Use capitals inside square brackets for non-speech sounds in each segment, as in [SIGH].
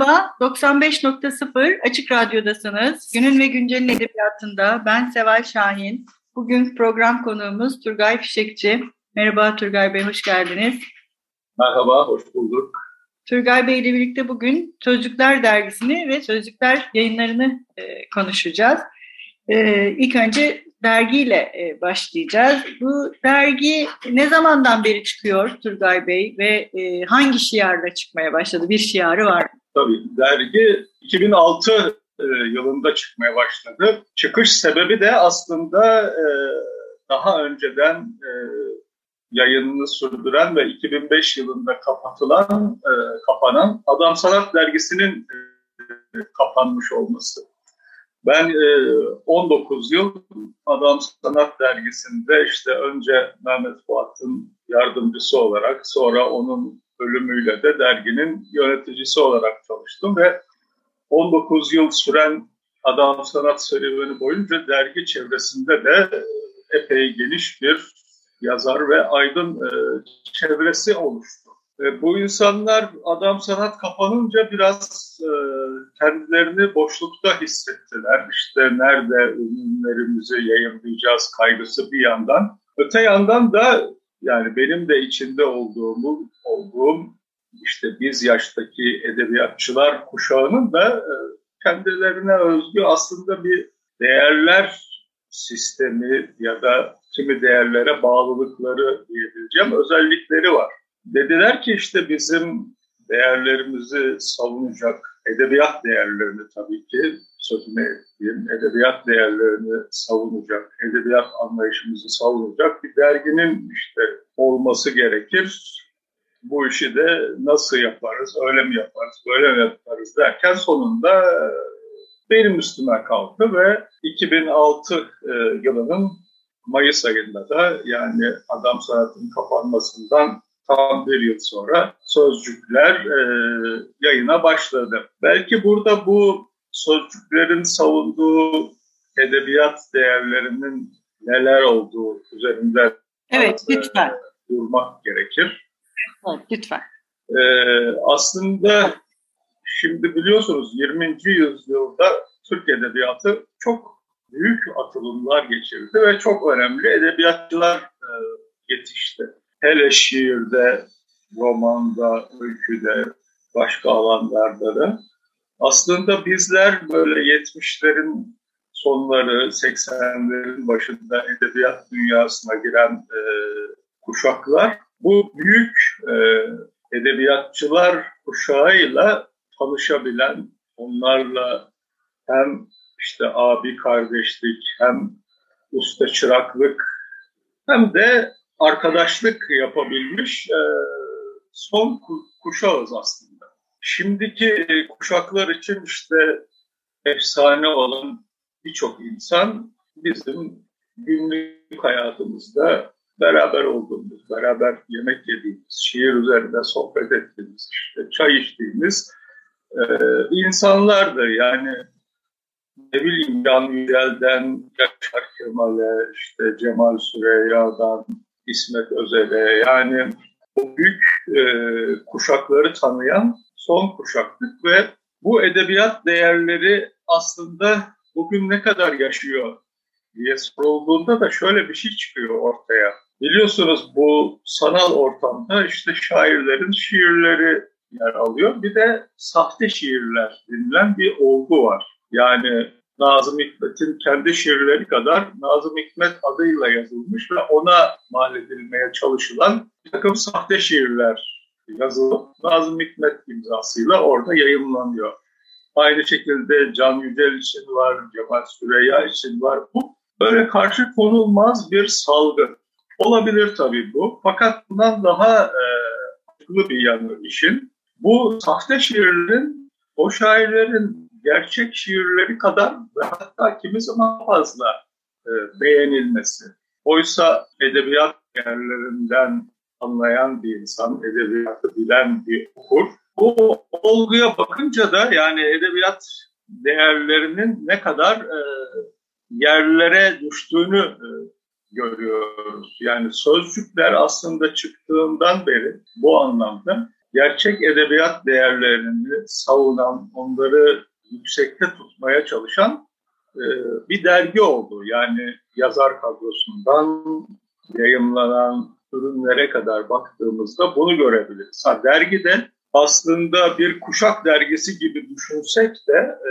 Merhaba, 95.0 Açık Radyo'dasınız. Günün ve Güncel'in edebiyatında ben Seval Şahin. Bugün program konuğumuz Turgay Fişekçi. Merhaba Turgay Bey, hoş geldiniz. Merhaba, hoş bulduk. Turgay Bey ile birlikte bugün Sözcükler Dergisi'ni ve Sözcükler yayınlarını e, konuşacağız. E, ilk önce dergiyle e, başlayacağız. Bu dergi ne zamandan beri çıkıyor Turgay Bey ve e, hangi şiarla çıkmaya başladı? Bir şiarı var mı? Tabii dergi 2006 e, yılında çıkmaya başladı. Çıkış sebebi de aslında daha önceden yayınını sürdüren ve 2005 yılında kapatılan, kapanan Adam Sanat Dergisi'nin kapanmış olması. Ben e, 19 yıl Adam Sanat Dergisi'nde işte önce Mehmet Fuat'ın yardımcısı olarak sonra onun ölümüyle de derginin yöneticisi olarak çalıştım ve 19 yıl süren Adam Sanat serüveni boyunca dergi çevresinde de epey geniş bir yazar ve aydın e, çevresi oluştu. E, bu insanlar adam sanat kapanınca biraz e, kendilerini boşlukta hissettiler. İşte nerede ürünlerimizi yayınlayacağız kaygısı bir yandan. Öte yandan da yani benim de içinde olduğum, olduğum işte biz yaştaki edebiyatçılar kuşağının da e, kendilerine özgü aslında bir değerler sistemi ya da kimi değerlere bağlılıkları diyebileceğim özellikleri var. Dediler ki işte bizim değerlerimizi savunacak, edebiyat değerlerini tabii ki sözüne ettiğim, edebiyat değerlerini savunacak, edebiyat anlayışımızı savunacak bir derginin işte olması gerekir. Bu işi de nasıl yaparız, öyle mi yaparız, böyle mi yaparız derken sonunda benim üstüme kalktı ve 2006 e, yılının Mayıs ayında da yani Adam Sanat'ın kapanmasından tam bir yıl sonra sözcükler e, yayına başladı. Belki burada bu sözcüklerin savunduğu edebiyat değerlerinin neler olduğu üzerinde evet, lütfen. durmak gerekir. Evet, lütfen. Ee, aslında şimdi biliyorsunuz 20. yüzyılda Türk Edebiyatı çok büyük atılımlar geçirdi ve çok önemli edebiyatçılar e, yetişti. Hele şiirde, romanda, öyküde, başka alanlarda da. Aslında bizler böyle 70'lerin sonları, 80'lerin başında edebiyat dünyasına giren e, kuşaklar bu büyük e, edebiyatçılar kuşağıyla tanışabilen, onlarla hem işte abi kardeşlik, hem usta çıraklık, hem de arkadaşlık yapabilmiş e, son kuşağız aslında. Şimdiki kuşaklar için işte efsane olan birçok insan bizim günlük hayatımızda beraber olduğumuz, beraber yemek yediğimiz, şiir üzerinde sohbet ettiğimiz, işte çay içtiğimiz e, insanlardı. Yani ne bileyim Can Yücel'den, Yaşar Kemal'e, işte Cemal Süreyya'dan, İsmet Özel'e yani o büyük e, kuşakları tanıyan son kuşaktık ve bu edebiyat değerleri aslında bugün ne kadar yaşıyor diye sorulduğunda da şöyle bir şey çıkıyor ortaya. Biliyorsunuz bu sanal ortamda işte şairlerin şiirleri yer alıyor. Bir de sahte şiirler denilen bir olgu var. Yani Nazım Hikmet'in kendi şiirleri kadar Nazım Hikmet adıyla yazılmış ve ona mal edilmeye çalışılan bir takım sahte şiirler yazılıp Nazım Hikmet imzasıyla orada yayınlanıyor. Aynı şekilde Can Yücel için var, Cemal Süreyya için var. Bu böyle karşı konulmaz bir salgı. Olabilir tabii bu. Fakat bundan daha e, bir yanı işin. Bu sahte şiirlerin o şairlerin gerçek şiirleri kadar ve hatta kimi zaman fazla e, beğenilmesi. Oysa edebiyat yerlerinden anlayan bir insan, edebiyatı bilen bir okur. Bu olguya bakınca da yani edebiyat değerlerinin ne kadar e, yerlere düştüğünü e, görüyoruz. Yani sözcükler aslında çıktığından beri bu anlamda gerçek edebiyat değerlerini savunan, onları yüksekte tutmaya çalışan e, bir dergi oldu. Yani yazar kadrosundan yayımlanan ürünlere kadar baktığımızda bunu görebiliriz. Ha, dergi de aslında bir kuşak dergisi gibi düşünsek de e,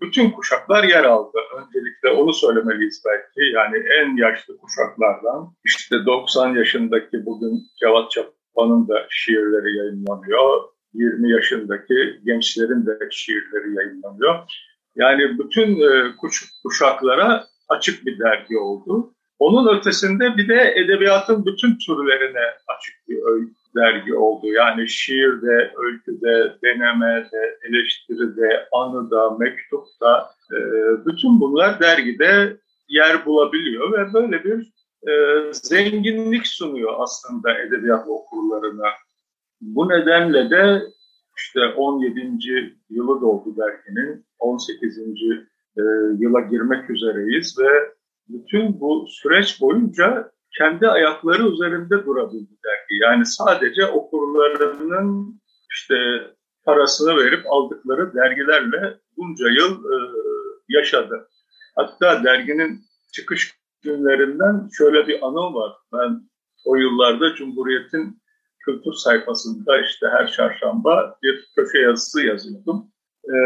bütün kuşaklar yer aldı. Öncelikle onu söylemeliyiz belki. Yani en yaşlı kuşaklardan işte 90 yaşındaki bugün Cevat Çapan'ın da şiirleri yayınlanıyor. 20 yaşındaki gençlerin de şiirleri yayınlanıyor. Yani bütün e, kuş, kuşaklara açık bir dergi oldu. Onun ötesinde bir de edebiyatın bütün türlerine açık bir dergi oldu. Yani şiirde, öyküde, denemede, eleştiride, anıda, mektupta e, bütün bunlar dergide yer bulabiliyor ve böyle bir e, zenginlik sunuyor aslında edebiyat okurlarına. Bu nedenle de işte 17. yılı doldu derginin, 18. E, yıla girmek üzereyiz ve bütün bu süreç boyunca kendi ayakları üzerinde durabildi dergi. Yani sadece okurlarının işte parasını verip aldıkları dergilerle bunca yıl e, yaşadı. Hatta derginin çıkış günlerinden şöyle bir anım var. Ben o yıllarda Cumhuriyet'in kültür sayfasında işte her çarşamba bir köşe yazısı yazıyordum. E,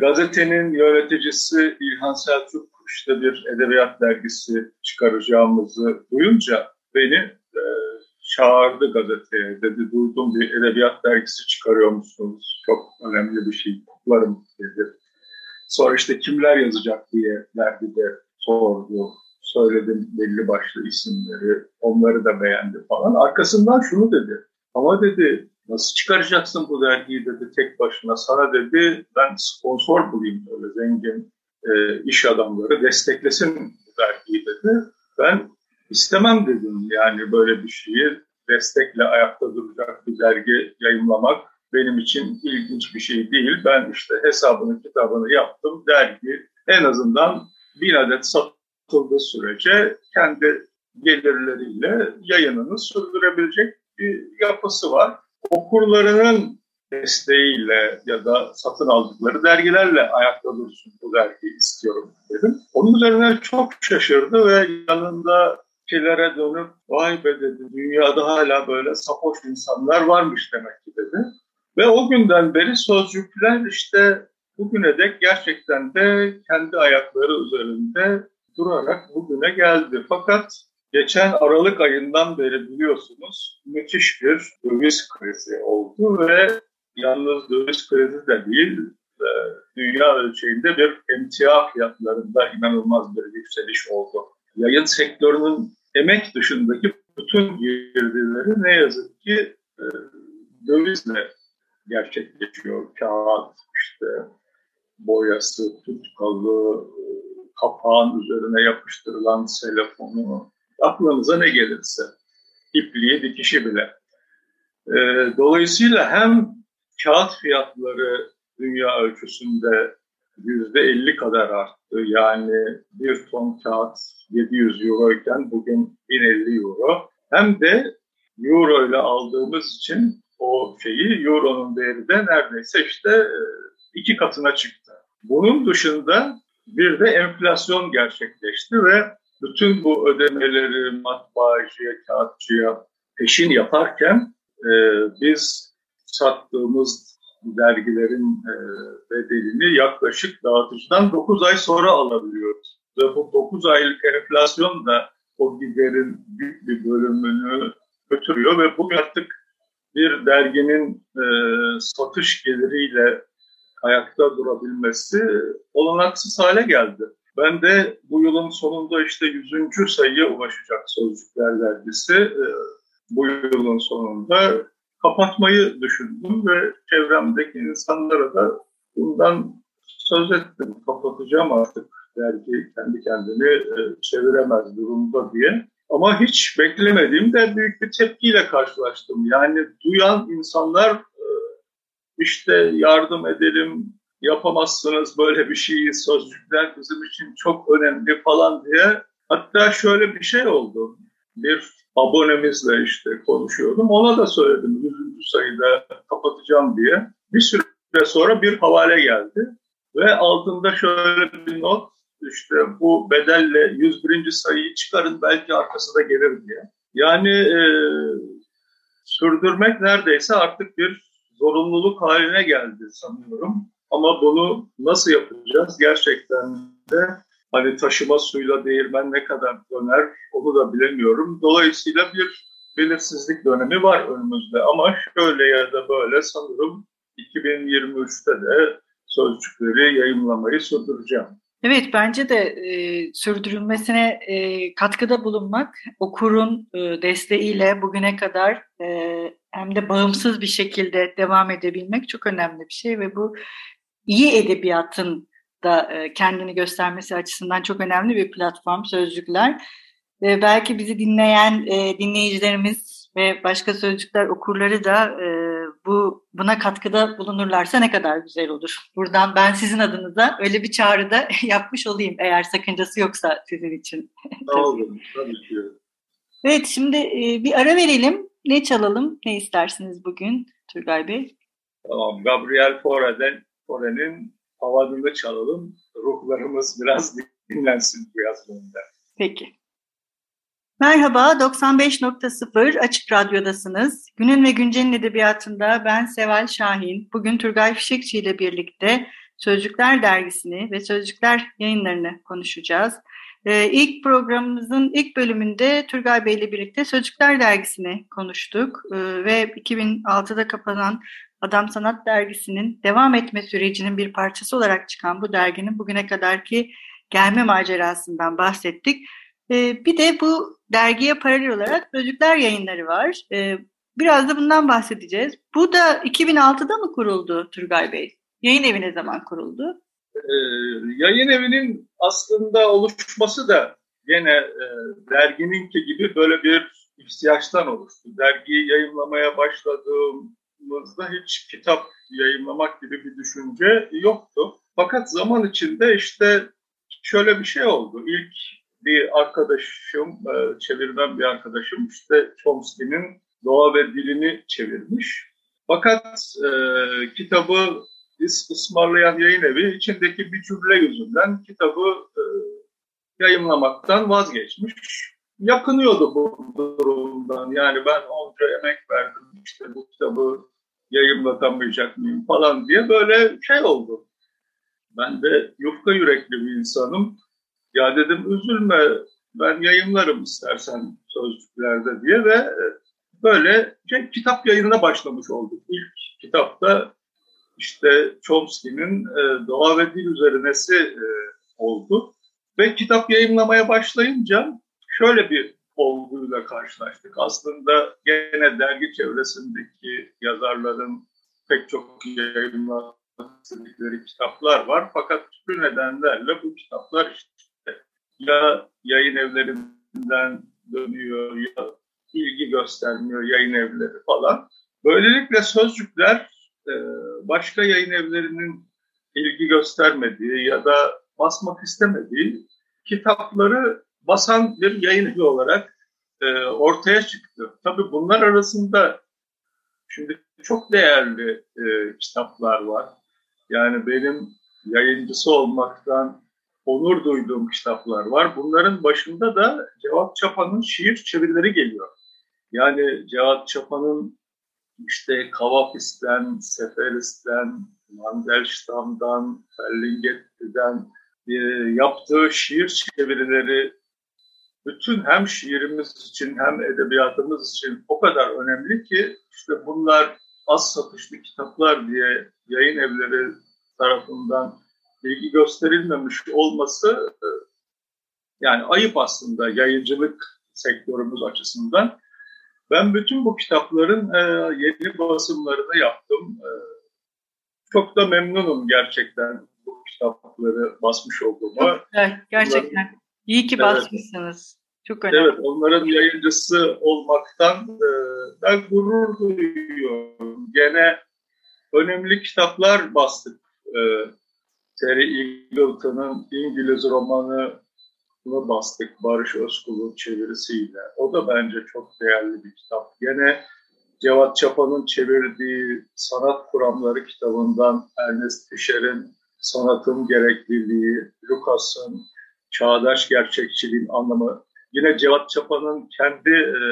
gazetenin yöneticisi İlhan Selçuk işte bir edebiyat dergisi çıkaracağımızı duyunca beni e, çağırdı gazeteye. Dedi duydum bir edebiyat dergisi çıkarıyor musunuz? Çok önemli bir şey. Kutlarım dedi. Sonra işte kimler yazacak diye dergide sordu. Söyledim belli başlı isimleri. Onları da beğendi falan. Arkasından şunu dedi. Ama dedi nasıl çıkaracaksın bu dergiyi dedi tek başına. Sana dedi ben sponsor bulayım böyle zengin e, iş adamları desteklesin bu dergiyi dedi. Ben istemem dedim yani böyle bir şeyi destekle ayakta duracak bir dergi yayınlamak benim için ilginç bir şey değil. Ben işte hesabını kitabını yaptım. Dergi en azından bir adet satıldığı sürece kendi gelirleriyle yayınını sürdürebilecek bir yapısı var. Okurlarının desteğiyle ya da satın aldıkları dergilerle ayakta dursun bu dergiyi istiyorum dedim. Onun üzerine çok şaşırdı ve yanında kilere dönüp vay be dedi dünyada hala böyle sapoş insanlar varmış demek ki dedi. Ve o günden beri sözcükler işte bugüne dek gerçekten de kendi ayakları üzerinde durarak bugüne geldi. Fakat geçen Aralık ayından beri biliyorsunuz müthiş bir döviz krizi oldu ve yalnız döviz krizi de değil, e, dünya ölçeğinde bir emtia fiyatlarında inanılmaz bir yükseliş oldu. Yayın sektörünün emek dışındaki bütün girdileri ne yazık ki e, dövizle gerçekleşiyor. Kağıt, işte boyası, tutkalı, e, kapağın üzerine yapıştırılan telefonu, aklınıza ne gelirse, ipliği, dikişi bile. E, dolayısıyla hem kağıt fiyatları dünya ölçüsünde yüzde 50 kadar arttı. Yani bir ton kağıt 700 euro iken bugün 1050 euro. Hem de euro ile aldığımız için o şeyi euronun değeri de neredeyse işte e, iki katına çıktı. Bunun dışında bir de enflasyon gerçekleşti ve bütün bu ödemeleri matbaacıya, kağıtçıya peşin yaparken e, biz sattığımız dergilerin e, bedelini yaklaşık dağıtıcıdan 9 ay sonra alabiliyoruz. Ve bu 9 aylık enflasyon da o giderin büyük bir bölümünü götürüyor ve bu artık bir derginin e, satış geliriyle ayakta durabilmesi olanaksız hale geldi. Ben de bu yılın sonunda işte 100. sayıya ulaşacak Sözcükler Dergisi. E, bu yılın sonunda kapatmayı düşündüm ve çevremdeki insanlara da bundan söz ettim. Kapatacağım artık dergi kendi kendini e, çeviremez durumda diye. Ama hiç beklemediğim de büyük bir tepkiyle karşılaştım. Yani duyan insanlar e, işte yardım edelim, yapamazsınız böyle bir şeyi, sözcükler bizim için çok önemli falan diye. Hatta şöyle bir şey oldu. Bir abonemizle işte konuşuyordum. Ona da söyledim 100. sayıda kapatacağım diye. Bir süre sonra bir havale geldi. Ve altında şöyle bir not işte bu bedelle 101. sayıyı çıkarın belki arkası da gelir diye. Yani e, sürdürmek neredeyse artık bir zorunluluk haline geldi sanıyorum. Ama bunu nasıl yapacağız gerçekten de hani taşıma suyla değirmen ne kadar döner onu da bilemiyorum. Dolayısıyla bir belirsizlik dönemi var önümüzde ama şöyle ya da böyle sanırım 2023'te de sözcükleri yayınlamayı sürdüreceğim. Evet bence de e, sürdürülmesine e, katkıda bulunmak okurun e, desteğiyle bugüne kadar e, hem de bağımsız bir şekilde devam edebilmek çok önemli bir şey ve bu iyi edebiyatın da e, kendini göstermesi açısından çok önemli bir platform sözcükler. Belki bizi dinleyen e, dinleyicilerimiz ve başka sözcükler okurları da e, bu buna katkıda bulunurlarsa ne kadar güzel olur. Buradan ben sizin adınıza öyle bir çağrıda [LAUGHS] yapmış olayım eğer sakıncası yoksa sizin için. [LAUGHS] Sağ olun. Tabii ki. Evet şimdi bir ara verelim. Ne çalalım? Ne istersiniz bugün Turgay Bey? Tamam. Gabriel Faure'den Fore'nin havadını çalalım. Ruhlarımız biraz [LAUGHS] dinlensin bu yazılımda. Peki. Merhaba, 95.0 Açık Radyo'dasınız. Günün ve Güncel'in edebiyatında ben Seval Şahin. Bugün Turgay Fişekçi ile birlikte Sözcükler Dergisi'ni ve Sözcükler yayınlarını konuşacağız. Ee, ilk programımızın ilk bölümünde Turgay Bey ile birlikte Sözcükler Dergisi'ni konuştuk. Ee, ve 2006'da kapanan Adam Sanat Dergisi'nin devam etme sürecinin bir parçası olarak çıkan bu derginin bugüne kadarki gelme macerasından bahsettik. Ee, bir de bu dergiye paralel olarak Sözcükler yayınları var. Ee, biraz da bundan bahsedeceğiz. Bu da 2006'da mı kuruldu Turgay Bey? Yayın evi ne zaman kuruldu? Ee, yayın evinin aslında oluşması da gene e, dergininki gibi böyle bir ihtiyaçtan oluştu. Dergiyi yayınlamaya başladığımızda hiç kitap yayınlamak gibi bir düşünce yoktu. Fakat zaman içinde işte şöyle bir şey oldu. İlk bir arkadaşım, e, çevirmen bir arkadaşım işte Chomsky'nin Doğa ve Dilini çevirmiş. Fakat e, kitabı ısmarlayan yayın evi içindeki bir cümle yüzünden kitabı e, yayınlamaktan vazgeçmiş. Yakınıyordu bu durumdan. Yani ben onca emek verdim işte bu kitabı yayınlatamayacak mıyım falan diye böyle şey oldu. Ben de yufka yürekli bir insanım. Ya dedim üzülme ben yayınlarım istersen sözcüklerde diye ve böyle şey, kitap yayınına başlamış olduk. İlk kitapta işte Chomsky'nin e, doğa ve dil üzerinesi e, oldu. Ve kitap yayınlamaya başlayınca şöyle bir olguyla karşılaştık. Aslında gene dergi çevresindeki yazarların pek çok yayınladıkları kitaplar var. Fakat şu nedenlerle bu kitaplar işte ya yayın evlerinden dönüyor ya ilgi göstermiyor yayın evleri falan. Böylelikle sözcükler e, başka yayın evlerinin ilgi göstermediği ya da basmak istemediği kitapları basan bir yayın evi olarak e, ortaya çıktı. Tabii bunlar arasında şimdi çok değerli e, kitaplar var. Yani benim yayıncısı olmaktan onur duyduğum kitaplar var. Bunların başında da Cevat Çapa'nın şiir çevirileri geliyor. Yani Cevat Çapa'nın işte Kavafis'ten, Seferis'ten, Mandelstam'dan, Ferlinghetti'den e, yaptığı şiir çevirileri bütün hem şiirimiz için hem edebiyatımız için o kadar önemli ki işte bunlar az satışlı kitaplar diye yayın evleri tarafından ilgi gösterilmemiş olması e, yani ayıp aslında yayıncılık sektörümüz açısından. Ben bütün bu kitapların e, yeni basımlarını yaptım. E, çok da memnunum gerçekten bu kitapları basmış olduğuma. Evet, gerçekten. İyi ki basmışsınız. Evet. Çok önemli. Evet, onların yayıncısı olmaktan e, ben gurur duyuyorum. Gene önemli kitaplar bastık. E, Terry Eagleton'ın İngiliz romanı bastık Barış Özkul'un çevirisiyle. O da bence çok değerli bir kitap. Gene Cevat Çapa'nın çevirdiği Sanat Kuramları kitabından Ernest Fischer'in Sanatın Gerekliliği, Lucas'ın Çağdaş Gerçekçiliğin Anlamı, yine Cevat Çapa'nın kendi e,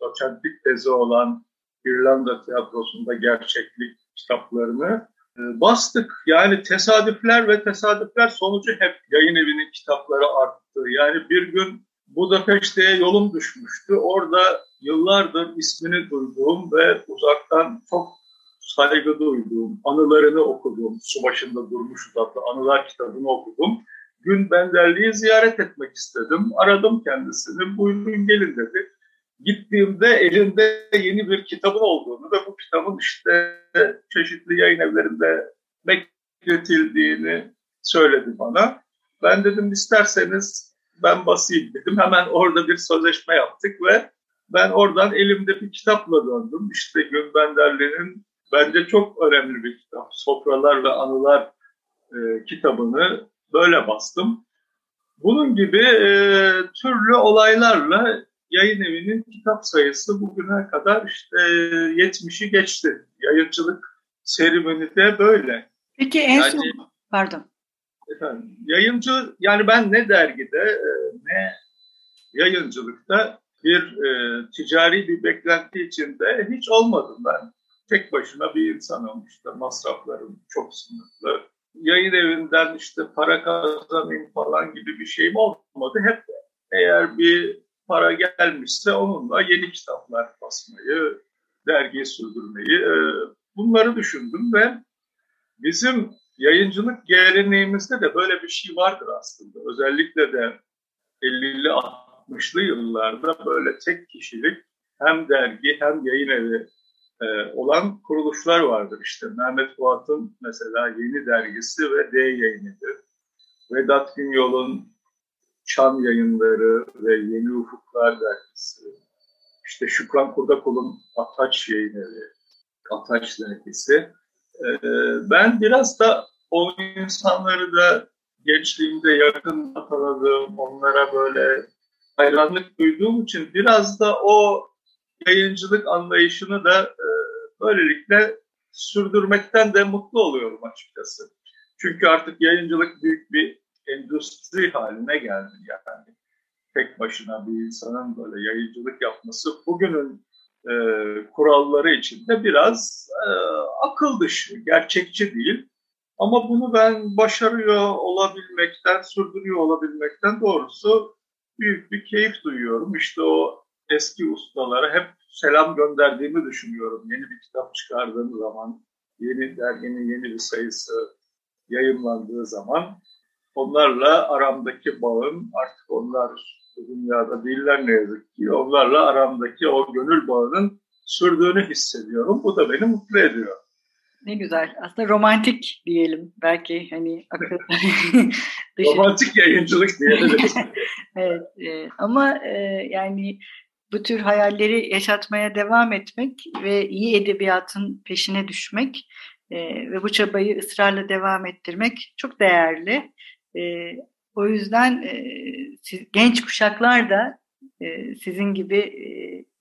doçentlik tezi olan İrlanda tiyatrosunda gerçeklik kitaplarını e, bastık. Yani tesadüfler ve tesadüfler sonucu hep yayın evinin kitapları arttı. Yani bir gün Budapeşte'ye yolum düşmüştü. Orada yıllardır ismini duyduğum ve uzaktan çok saygı duyduğum, anılarını okudum. Su başında durmuş adlı anılar kitabını okudum. Gün Benderli'yi ziyaret etmek istedim. Aradım kendisini. Buyurun gelin dedi. Gittiğimde elinde yeni bir kitabın olduğunu ve bu kitabın işte çeşitli yayın evlerinde bekletildiğini söyledi bana. Ben dedim isterseniz ben basayım dedim. Hemen orada bir sözleşme yaptık ve ben oradan elimde bir kitapla döndüm. İşte Gün Benderli'nin bence çok önemli bir kitap. Sofralar ve Anılar e, kitabını böyle bastım. Bunun gibi e, türlü olaylarla yayın evinin kitap sayısı bugüne kadar işte 70'i geçti. Yayıncılık serüveni de böyle. Peki en yani, son, pardon. Efendim, yayıncı, yani ben ne dergide e, ne yayıncılıkta bir e, ticari bir beklenti içinde hiç olmadım ben. Tek başına bir insanım işte masraflarım çok sınırlı. Yayın evinden işte para kazanayım falan gibi bir şeyim olmadı. Hep eğer bir para gelmişse onunla yeni kitaplar basmayı, dergi sürdürmeyi e, bunları düşündüm ve bizim yayıncılık geleneğimizde de böyle bir şey vardır aslında. Özellikle de 50'li 60'lı yıllarda böyle tek kişilik hem dergi hem yayın evi e, olan kuruluşlar vardır. İşte Mehmet Fuat'ın mesela Yeni Dergisi ve D Yayını'dır. Vedat Günyol'un Çan Yayınları ve Yeni Ufuklar Dergisi. İşte Şükran Kurdakul'un Ataç Yayınları, Ataç Dergisi. Ee, ben biraz da o insanları da gençliğimde yakın tanıdığım, onlara böyle hayranlık duyduğum için biraz da o yayıncılık anlayışını da e, böylelikle sürdürmekten de mutlu oluyorum açıkçası. Çünkü artık yayıncılık büyük bir endüstri haline geldi yani. Tek başına bir insanın böyle yayıncılık yapması bugünün e, kuralları içinde biraz e, akıl dışı, gerçekçi değil. Ama bunu ben başarıyor olabilmekten, sürdürüyor olabilmekten doğrusu büyük bir keyif duyuyorum. İşte o eski ustalara hep selam gönderdiğimi düşünüyorum. Yeni bir kitap çıkardığım zaman, yeni derginin yeni bir sayısı yayınlandığı zaman onlarla aramdaki bağın artık onlar dünyada değiller ne yazık ki onlarla aramdaki o gönül bağının sürdüğünü hissediyorum. Bu da beni mutlu ediyor. Ne güzel. Aslında romantik diyelim belki hani akıl. [LAUGHS] romantik yayıncılık diyelim. [LAUGHS] evet. E, ama e, yani bu tür hayalleri yaşatmaya devam etmek ve iyi edebiyatın peşine düşmek e, ve bu çabayı ısrarla devam ettirmek çok değerli. E, o yüzden e, siz, genç kuşaklar da e, sizin gibi e,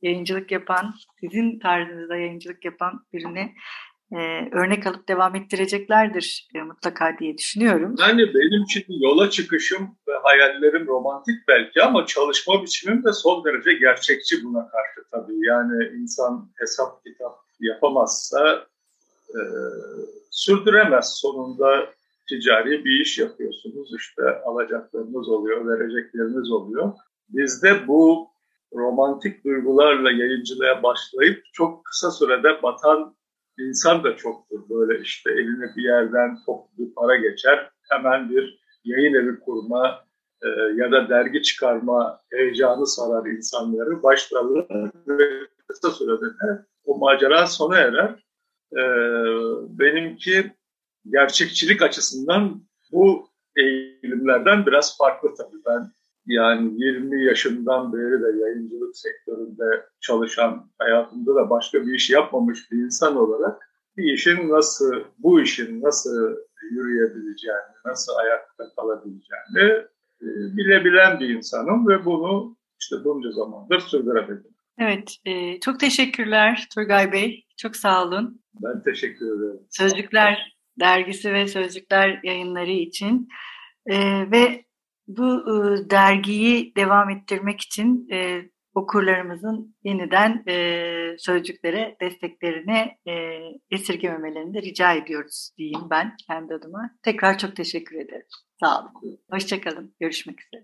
yayıncılık yapan, sizin tarzınızda yayıncılık yapan birini e, örnek alıp devam ettireceklerdir e, mutlaka diye düşünüyorum. Yani benim için yola çıkışım ve hayallerim romantik belki ama çalışma biçimim de son derece gerçekçi buna karşı tabii. Yani insan hesap kitap yapamazsa e, sürdüremez sonunda ticari bir iş yapıyorsunuz. İşte alacaklarınız oluyor, verecekleriniz oluyor. Bizde bu romantik duygularla yayıncılığa başlayıp çok kısa sürede batan insan da çoktur. Böyle işte eline bir yerden toplu para geçer. hemen bir yayın evi kurma e, ya da dergi çıkarma heyecanı sarar insanları. Başlarlar ve kısa sürede de o macera sona erer. E, benimki gerçekçilik açısından bu eğilimlerden biraz farklı tabii. Ben yani 20 yaşından beri de yayıncılık sektöründe çalışan, hayatımda da başka bir iş yapmamış bir insan olarak bir işin nasıl, bu işin nasıl yürüyebileceğini, nasıl ayakta kalabileceğini e, bilebilen bir insanım ve bunu işte bunca zamandır sürdürebildim. Evet, e, çok teşekkürler Turgay Bey. Çok sağ olun. Ben teşekkür ederim. Sözcükler Dergisi ve Sözcükler yayınları için e, ve bu e, dergiyi devam ettirmek için e, okurlarımızın yeniden e, sözcüklere desteklerini e, esirgememelerini de rica ediyoruz diyeyim ben kendi adıma. Tekrar çok teşekkür ederim. Sağ olun. Hoşçakalın. Görüşmek üzere.